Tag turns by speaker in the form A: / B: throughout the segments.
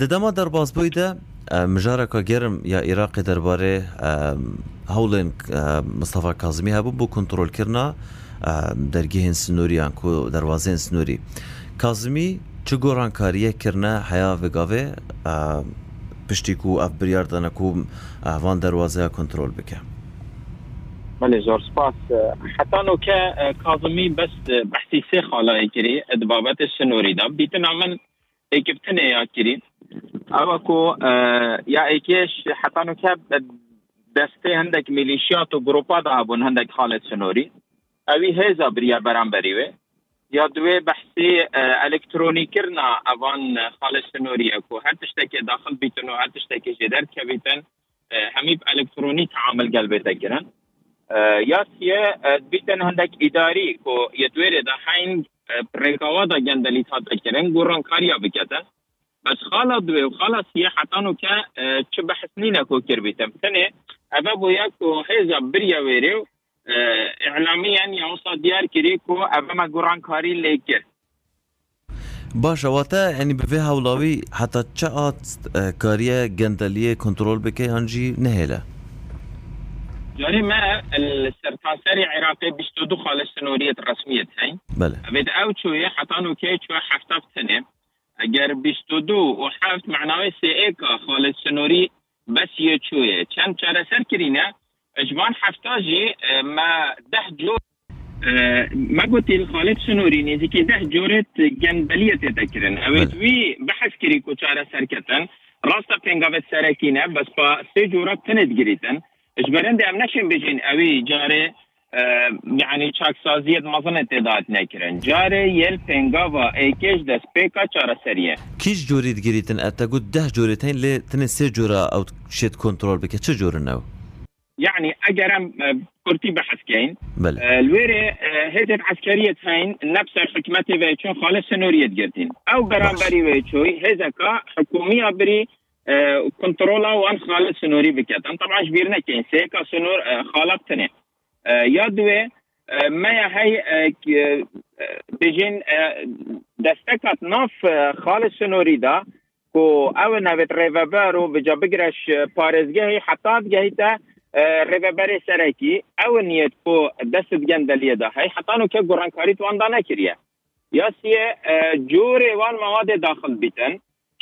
A: ددما دەربازبووی دە مژارەکە گەرم یا عێراقی دەربارەی هەوڵێن مستەفا کازمی هەبوو بۆ کنتترۆلکردنا دەرگیهێن سنووریان و دەواازێن سنووری. کازمی چ گۆڕانکاریەکردە حیا vegavê piştî ku ev biryar dane ku van derwazeya kontrol bike
B: بله زۆر سپاس. حتا نوکە کازمی بەس بەحسی سێ خاڵایە کردی دبابەت سنووریدا بیتنا من ئەیکبتنێ یا کردی ئەوە کو یا ئەیکێش حتا نوکە دەستێ هەندێک میلیشیات و گروپا دابوون هەندێک حالت سنووری ئەوی هێزا بریا بەرامبەریوێ یا دوێ بەحسی ئەلکترۆنیکردنا ئەوان خالص سنووری ئەکو هەر تشتێکی داخل بیتن و هەر تشتێکی ژێدەر کەبیتن هەمی ئەلکترۆنی تعامل گەلبێتەگرن یاسیە بیتن هەندێک ئیداری کو یەدوێرێ دا حین پرێکاوادا گەندەلی هاتەکردن گۆڕانکاریا بکەتن بس بس غلط بي وغلط هي حتانو كا آه، تشبه حسنينا كو كربيتم سنه طيب، أبابو ياكو هيزا بريا ويريو آه، اعلاميا يوصا ديار كريكو افا قران كاري ليكر. باشا
A: واتا يعني بفي هاولاوي حتى تشاط آه، كاريا کاریه كنترول بكي هنجي نهيلا
B: يعني ما السرطانسري العراقي بيشتو دخل السنورية الرسمية تاعي
A: بلا
B: بدا اوت شوية حطانو كي شوية سنة اگر بيشتودو وحفت معناوي سي ايكا خالص سنوري بس يشوية كان چارة سر كرينا اجبان حفتاجي ما ده جو ما قلت الخالد سنوري نزيكي ده جورت جنبلية تذكرن اويت وي بحث كريكو چارة سركتن راستا پنگاوت سرکینه بس با سه جورت تند گریتن. اجبرند ام نشین بجین. اوی جاره يعني چاک سازیت مزن تعداد نکرن. جاره یل پنگاوا ایکش دست پیکا چاره سریه.
A: کیش جورید گریتن اتا گود ده جوریتین لی تنه سه جورا او شید کنترول بکه. چه جور نو؟
B: يعني اجرم كرتي بحث
A: بله.
B: الويري هيدت عسكرية هاين نفس حكمتي ويتشون خالص سنورية جرتين او برامبري ويتشوي هزكا حكومية بري كنترولا وان خالص سنوري بكتن طبعا شبيرنا كاين سيكا سنور خالبتني یادوێ مەیە هەی بژین دەستەکات ناف خاڵ سنووریدا کو ئەوە ناوێت ڕێڤەبەر و بجا بگرش پارێزگەهی حتات گەیتە ڕێبەبەرێ سەرەکی ئەوە نیەت بۆ دەست گەن دەلیەدا هەی حتان و کە گۆڕانکاری تواندا نەکردە یاسیە جۆرێ وان ماوادێ داخل بیتن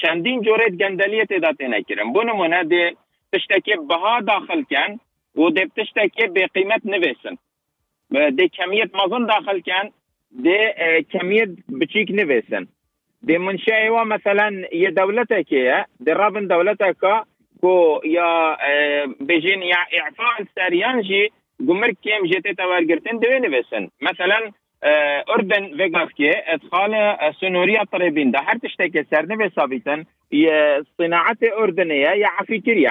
B: چەندین جۆرێت گەندەلیە تێدا تێنەکردن بۆ نمونە دێ تشتێکی بەها داخلکەن و ده تشتکی به قیمت نویسن ده کمیت مزن داخل کن ده کمیت بچیک نویسن دي منشأة و مثلا يا دولتك يا دي رابن دولتك كو يا بيجين يا إعفاء ساريان جي قمر كيم جيتي توارجرتين دوين بسن مثلا أردن فيغافكي ادخال سنوريا طريبين ده هر تشتكي سرني بسابيتن يا صناعة أردنية يا عفيكريا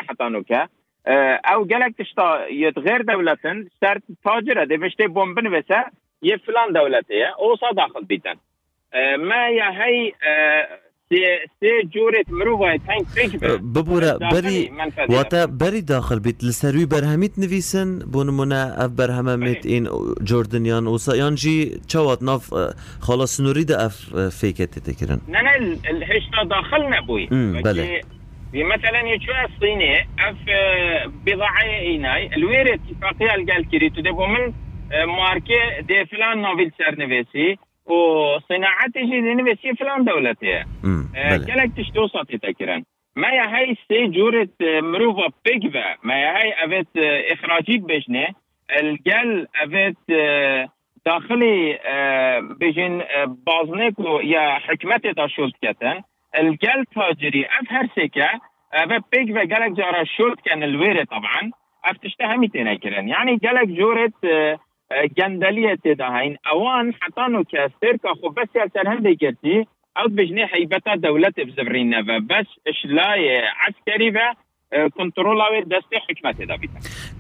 B: ew gelek tişta yê devletin ser tacir e, de vê bombin vese yê filan devletê ye osa daxil bîtin. Me ya hey سێ جۆرێت مرۆڤای تنگ
A: ببوورە بەری واتە بەری داخل بیت لە سەروی بەرهەمیت نویسن بۆ نمونە ئەف بەرهەمەمێت ئین جردنیان وسایانجی چاوات ناف خاڵە سنووری دا ئەف فێکەتێ تێکردن
B: هێشتا داخل نەبووی مثلا يشوى الصيني أف بضاعة إيناي. الوير اتفاقية قال كريتو دبو من ماركة دي فلان نوفيل سرنفيسي وصناعته نفسي فلان دولتها كلك تشتو صوتي تكرن. ما يا هاي سي جورة مروفا بيكفا ما يا هاي افت اخراجي بجنة. الجل افت داخلي بجن بازنكو يا حكمتي تا شولت كتن. الجل تاجري أف هرسيكا أف و في جالك جارا شورت كان الويري طبعا افتشته همی تینه کرن یعنی يعني گلک جورت آه، آه، جندلية تداهين. أوان حتانو که سرکا خوب بس یا سر هنده گرتی أو بجنه حیبتا دولت بزبرین و بس اشلای عسكري بە کنترۆلاوێ دەستی حکمەتێدا بیت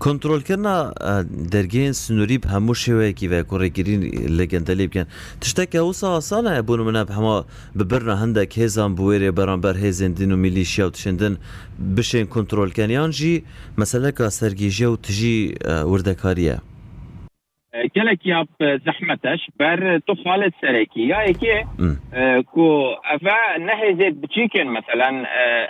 A: کنترۆلکردنا دەرگێن سنووری هەموو شێوەیەکی بە کوڕێگیرین لە گەندەلی بکەن تشتێکە وسا ئاسانە بوون منە هەما ببرنە هەندێک هێزان بوێرێ بەرامبەر هێزێندین و میلیشیا و تشندن بشێن کنترۆلکەنیان ژی مەسلەکە سەرگیژە و تژی وردەکاریە
B: gelek yap zehmeteş ber tu xalet serekî. Ya yekê ku ev nehêzê biçîkin mesela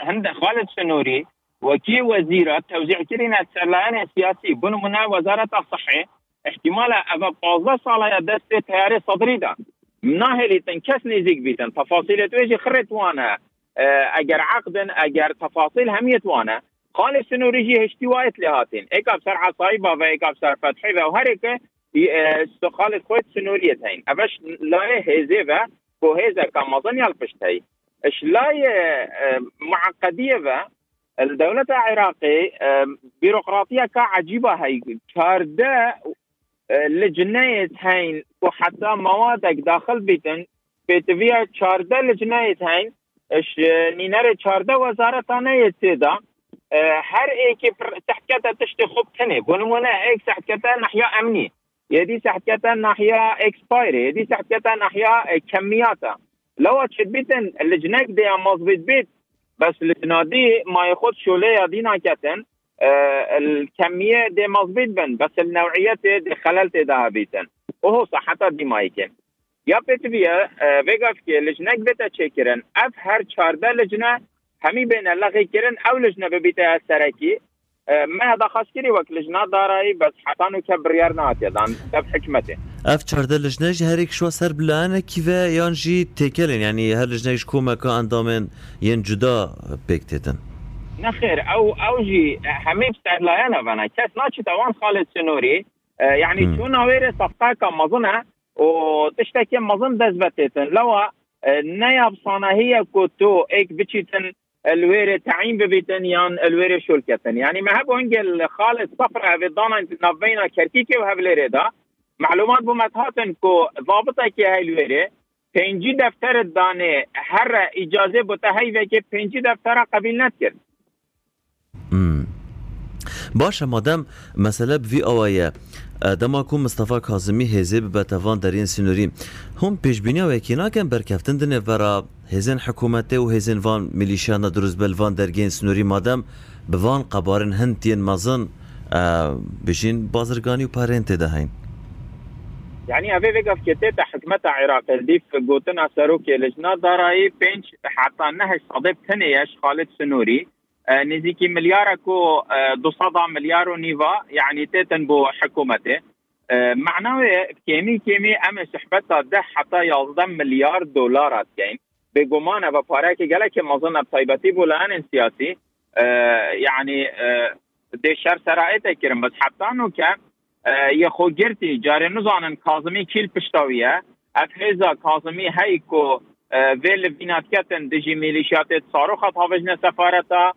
B: hinde xalet senûrî وكي وزيرة توزيع كرينا سرلايان سياسي بنو منا وزارة الصحة احتمال أفا بازا صالة دست تياري صدري دا مناهلي تنكس نزيق بيتن تفاصيل تويجي خريت وأنا اگر عقدن اگر تفاصيل هميت وأنا خالص سنوريجي هشتوايت لهاتين ايكاب سر عصايبا و ايكاب سر فتحي و هريك خالص خويت سنوريت هين افش لا هيزي و كو هيزا كامازن يلبشت اش لا معقدية و الدولة العراقي بيروقراطية كعجيبة هاي. چارده آه، لجنة هين وحتى موادك داخل بيتن. بيتفيا چارده لجنة هين إش نينار كاردة وزارة تانية يتدا آه، هر إيكي تحكتا تشتي خوب تنه ونمونا إيك تحكتا نحيا أمني. يدي تحكتا نحيا إكسبايري. يدي تحكتا نحيا كمياتا لو تشد بيتن اللجناك دي مظبط بيت. بس النادي ما ياخذ شولية دينا كتن آه الكمية دي مزبوط بن بس النوعية دي خلل دي بيتن وهو صحتها دي يا یا پتویا آه، وگاف که لجنه بتا چه اف هر چارده لجنه همي بين اللغي کرن أو لجنه ببیتا سركي آه، ما هذا خاص كري وك لجنة داراي بس حتى نكبر دان تب بحكمته
A: اف چارده لجنه جي هريك شو سر بلانه كيفا يان جي تيكلن يعني هر لجنه كوما كا اندامن ين جدا بيكتتن
B: نخير او او جي همي بستهلايانا فانا كاس ناتشي توان خالد سنوري يعني شو ناويري صفقه كمظنه وتشتكي مظن دزبتتن لو نياب صناهية كوتو ايك بتشيتن الويري تعيين ببيتن يان الويري شولكتن يعني ما هبو انجل خالد صفرة في ضانا نبينا كركيكي وهب ليريدا معلومات بمتهاتن كو ضابطة كي هاي الويري پنجی دفتر دانه هر اجازه بوده هی که پنجی دفتر قبیل نکرد
A: باشه مادام مسئله بوی آوایه. دما کو مصطفى کاظمی هزه به بتوان در این سینوری. هم پیش بینی و کی ناکن برکفتن دنه ورا. هزن حکومت و هزن وان میلیشیان دروز بلوان درگین سنوری مادم. بوان قبارن هنتین مزن. بشین بازرگانی و پارنت دهین.
B: يعني أبي بقف كتير حكمة عراق دي في قوتنا سروكي لجنا دارائي بينش حتى نهج صديق تنيش خالد سنوري نزيكي ملياركو دوصدا مليار نيفا يعني تيتن بو حكومته معناه كيمي كيمي ام سحبتها ده حتى يازدم مليار دولارات كين بگمان و پارک گله که مازن طیبتی بولان سیاسی يعني دي شر سرائت کرم. بس حتى نو که یه خو گرتی جاری نزانن کازمی کیل پشتاویه افهزا کازمی هی کو ویل بینات کتن دجی میلیشیات صاروخت هاوجن سفارتا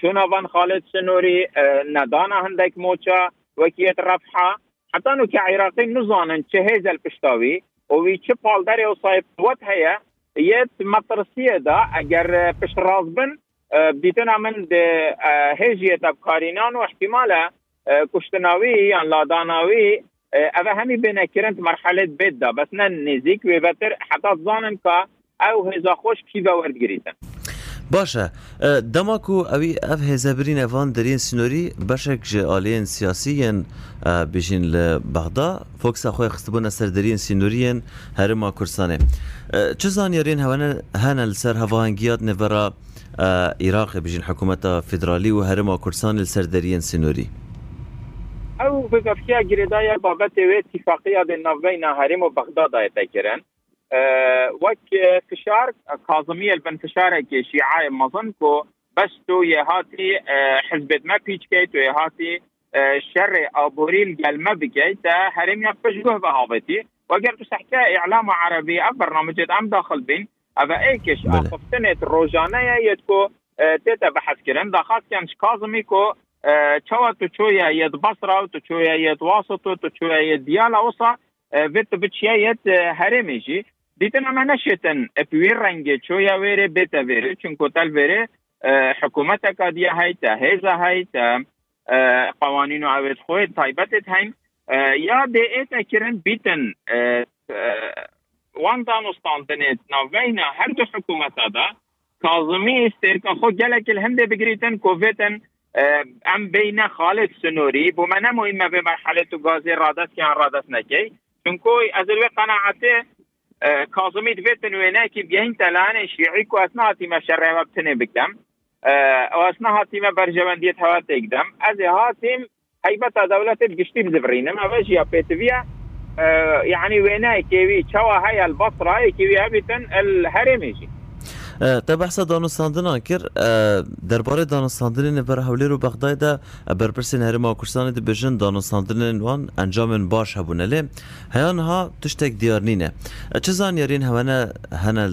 B: چون وان خالد سنوری ندانا هندك موچا وكيت رفحة حتى انه كعراقي نزانا چه البشتاوي ووي چه بالداري وصايب وات هيا يت مطرسية دا اگر پشت رازبن بديتنا من ده هجية بكارينان واحتمالا كشتناوي يعني لاداناوي اوه همي بين كرنت مرحلة بيت دا. بس نزيك ويبتر حتى ظانن كا او هزا خوش كيفا ورد گريتن
A: باشه. دماکو اوی اف هزبرین اوان درین سنوری بشک جه آلین سیاسیین بشین لبغدا فوکس خوی خستبون سر درین سنورین هرما کرسانه چه زانیارین هنه لسر هواهنگیات نورا عراق بجین حکومت فدرالی و هرما کرسان لسر درین سنوری
B: أو بگفتیا گریدا یا بابت وی اتفاقی از نوی نهاریم و بغداد آیتا کرن آه، وک فشار کازمی البن فشاره که شیعای مزن کو بس تو یه هاتی آه، حزب ما پیچ که تو یه هاتی آه، شر آبوریل گل ما بگی تا حریم یک پشگوه به هاوتی وگر تو سحکه اعلام عربی اف برنامجت ام داخل بین اما ایکش آخفتنت روزانه یه کو تیتا بحث کرن داخل کنش کازمی کو تو چویا يد بصرة تو چویا يد واسط تو چویا يد ديالا وصا فيت بتشيا يد هرمي جي دیتن اما نشتن اپوی رنگ چویا ویره بیتا ویره چون کتل ویره حکومت کادیه های تا هیزا های قوانین و عوض خوی تایبتت هین یا دی ایتا کرن بیتن وان دانستاندنت نوینا هر دو حکومت دا کازمی استرکا خود گلک الهنده بگریتن کوفیتن ام بین خالد سنوری بو من مهمه به مرحله تو گازی رادست که رادست نکی. چونکو از الوی قناعته کازمی دویتن وینه که بیهین تلان شیعی کو اسنا هاتیمه شرعه و بتنه بکم و اسنا هاتیمه برجواندیت هوا تکدم از هاتیم هيبت دولة بقشتي بزفرين ما باش يا بيتفيا يعني ويناي كيوي تشوا هاي البصرة كيوي هبتن تا بحث
A: دانستن دن آنکر درباره دانستن دن نبر حوالی رو بخدای دا بر پرسی نهر ما کشتنی دی بچن دانستن دن وان انجام این باش ها بونه لی هیان ها تشتک دیار نینه چه زن یارین هم نه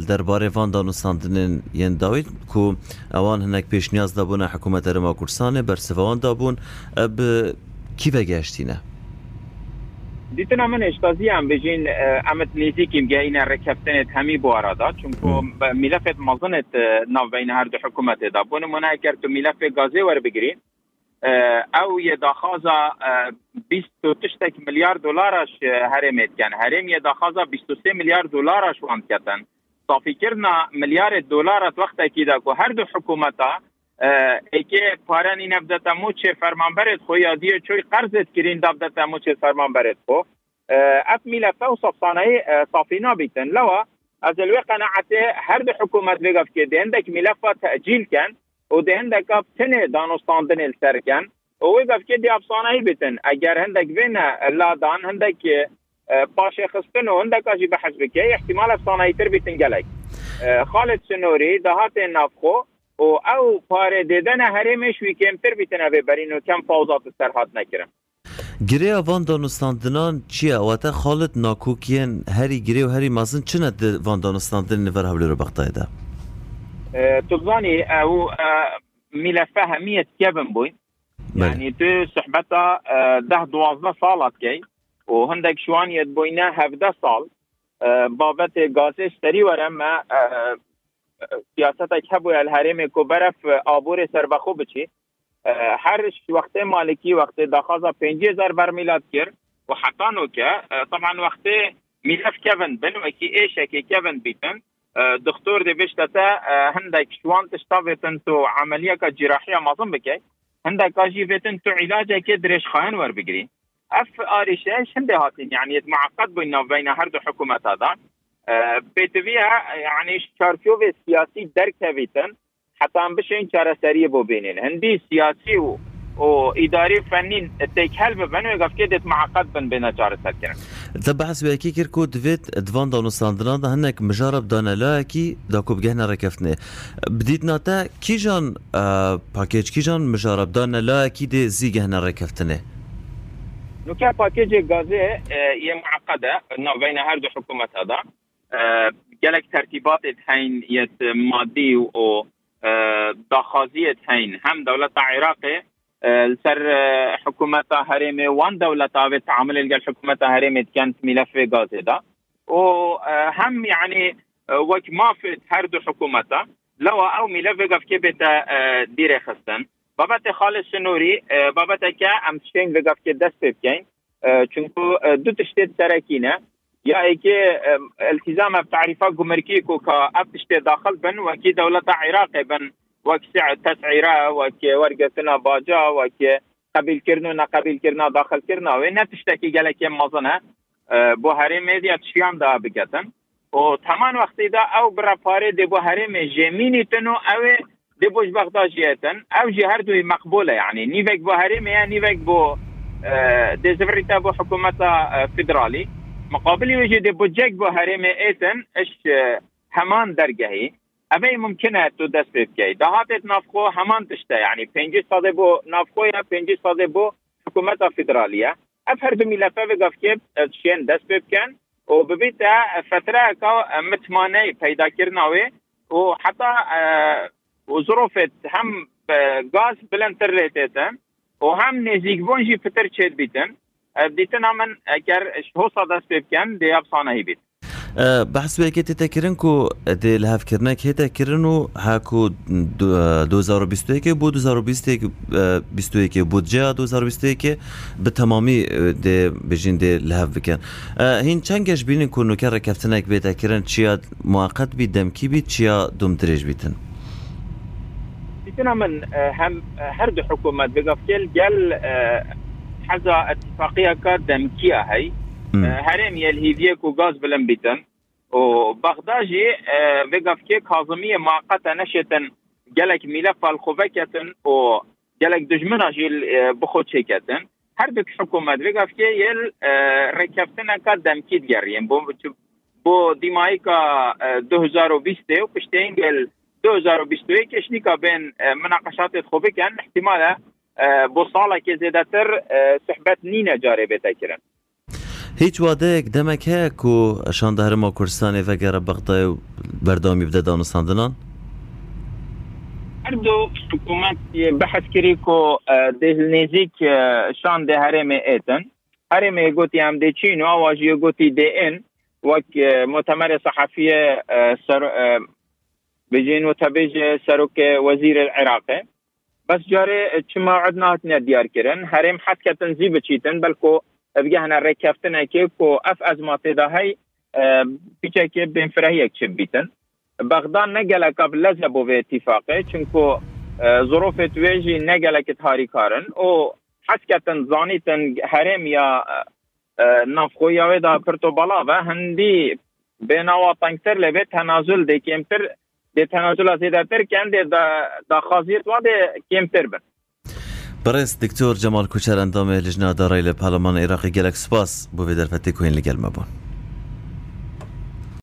A: درباره وان دانستن دن ین داوید کو وان هنک پیش نیاز دبونه حکومت هر ما کشتنی بر سفوان دابون اب کی بگشتینه؟
B: دیتنا من اشتازی هم بجین امت نزیکی مگاین رکفتنت همی بو ارادا چونکو ملفت مزنت ناو بین هر دو حکومت دا. بون منا کرد تو ملف گازه ور بگیری او یه داخازا 20 تشتک میلیارد دلارش هرمت کن. هرم یه داخازا 23 میلیارد دلارش وان کتن. صافی کرنا میلیارد دلارت وقت اکیدا کو هر دو حکومتا که پارانی نبدت مو چه فرمانبرت خو یا دیو چوی قرضت کرین دبدت مو چه فرمانبرت خو. اف ملفه و صفصانه صافینا بیتن لوا از الوی قناعته هر دو حکومت بگف که ده ملفه تأجیل کن و ده هندک تنه دانستاندن السر کن. و وگف که دی افسانه بیتن. اگر هندک بین لادان هندک پاشه خستن و هندک آجی بحث بکی احتمال افسانه تر بیتن گلک. خالد سنوری دهات نافخو و او پاره دیدن هرمش وی کمتر بیتنه ببرین و کم فوضات سرحاد نکرم.
A: گیری وان دانستاندنان چیه؟ واتا خالد ناکوکین هری گیری و هری مازن چنه وان دانستاندن نفر حولی رو بقتای ده؟
B: تبزانی او ملفه همیت کبن بوی. يعني تو صحبتا ده دوازده سالات کی. و هندك شوان يد بوينا هفده سال. بابت غازش تري ورم سیاست هبو الهرم کو برف آبور سربخو بچی هر وقت مالکی وقت دخازا 5000 برمیلات کرد و حتی نو که طبعا وقت ملف كيفن بن وكي ايش كي كيفن بيتن دكتور دي بيشتا هندك شوان تشتافتن تو عمليه جراحيه مازن بكي هندك اجي فيتن تو علاج كي دريش خاين ور بقري اف اريشاش هندي هاتين يعني معقد بين بين هر دو حكومات هذا بيتفيها يعني شاركيوف سياسي دركبيتن حتى هم بشين چاره سريه بو بينين هندي سياسي و و اداري فنين تيكهل ببن ويقف كده معقد بن بين چاره سر كرن
A: تبحث بأكي كيركو دفيت دوان دانو ساندران ده هنك مجرب دانا لا اكي داكو بجهنا ركفتني بديت ناتا كي جان باكيج كي جان مجرب دانا لا دي زي جهنا ركفتني
B: نو كان باكيج غازي هي معقده انه بين هر دو حكومات هذا gelek tertibat هین یت مادی و داخازیت هین هم دولت عراق سر حكومة هرم وان دولة و تعامل الجل حكومة هرم كانت ملف غاز ده وهم يعني وك ما في هر دو حكومته لو او ملف غف كبت دير خستن. بابت خالد سنوري بابت كا ام شين غف دست بكين چونكو دو تشتت سركينه یا ایکه التزام بتعريفات جمركيكو كابتشت داخل بن وكي دولة عراق بن. وكسع تسعيرة وكي ورقتنا باجا وكي قبيل كرنو نا قبيل كرنا داخل كرنا وين تشتكي جالك مازنه بو هرم ميديا تشيام دا بكتن و تمام وقتی دا او برا پاره دی بو هرم جمینی تنو او دی بوش بغداجیتن او جی هر دوی مقبوله يعني نيفك بو هرم يعني نيفك بو دي زفريتا بو حكومة فدرالي مقابل وجود بوجيك بو هرم ايتن اش همان درجهي اوی ممکنه تو دست بکی دهاتت نافخو همان تشته يعني پنجی ساده بو نافخو یا پنجی ساده بو حکومت فدرالیه اف هر دو ملفه بگف که شین دست بکن و ببیت فتره که متمانه پیدا کرناوی و حتی و هم گاز بلندتر ریتیتن و هم نزیک بونجی فتر چید بیتن. دی tinamin eger ji hosa dest pê bikin dê
A: efsanehî bît. بحث وێکێ تێتەکردن و دێ لە هەفکردنێک هێتەکردن و هاکو 2020ێکی بۆ 2020ێکی بودجیا 2020ێکی بە تەمامی دێ بژین دێ لە هەف بکەن هین چەند گەشت بینین کو نوکە ڕێکەفتنێک بێتەکردن چیا موقعت بی دەمکی بیت چیا دوم درێژ بیتن
B: من هەم هەردوو حکوومەت بگەفکێل گەل گل حزا اتفاقیه که دمکیه هی هرم یلهیویه کو گاز بلن بیتن و بغداجي بقف كاظمية معقدة نشتن جلك ملف الخوفكتن و جلك دجمنا جيل بخود شيكتن هر دك حكومة بقف كي يل ركبتنا كدم كيد جريم بو بو ديماي كا 2020 و پشتين قال 2021 كشنيكا بين مناقشات خوبي كان احتمالا بۆ ساڵێکی زێدەتر سحبەت نینە جارێ بێتەکردن
A: هیچ وادەیەک دەمەک هەیە و شاندارما کوردستانی ڤگەرە بەغدای و بەردامی بدە دانوساندنان
B: هەردوو حکوومەت بەحەسکری و دەهلنێزیک شان دە هەرێمێ ئێتن. هەرێمێ گوتی ئەم دەچین و ئاواژیە گوتی دN وەک مۆتەمەرە سەحەفیە بژین و تەبێژێ سەرۆکە وەزیر العراقە بس جاري چما عدنا هاتنا ديار كرن هرم حد كتنزيب چيتن بلكو بگه هنه ریکفتنه که کو اف از ماته های پیچه که بین فرهیه چه بیتن. بغداد نگله قبل لزه بو اتفاقه چونکو ظروف تویجی نگله که تاری کارن. او حسکتن زانیتن هرم یا نفخو یا دا پرتو بالا و هندی بناوا تنگتر لبه تنازل ده کمتر ده تنازل زیده تر کنده دا خازیت و ده کمتر بن
A: بەڕێز دکتۆر جەمال کوچەر ئەندامێ لژنا داڕای لە پارلەمان عێراقی گەلک سپاس بۆ بێ دەرفەتی کوێن لەگەلمە بوون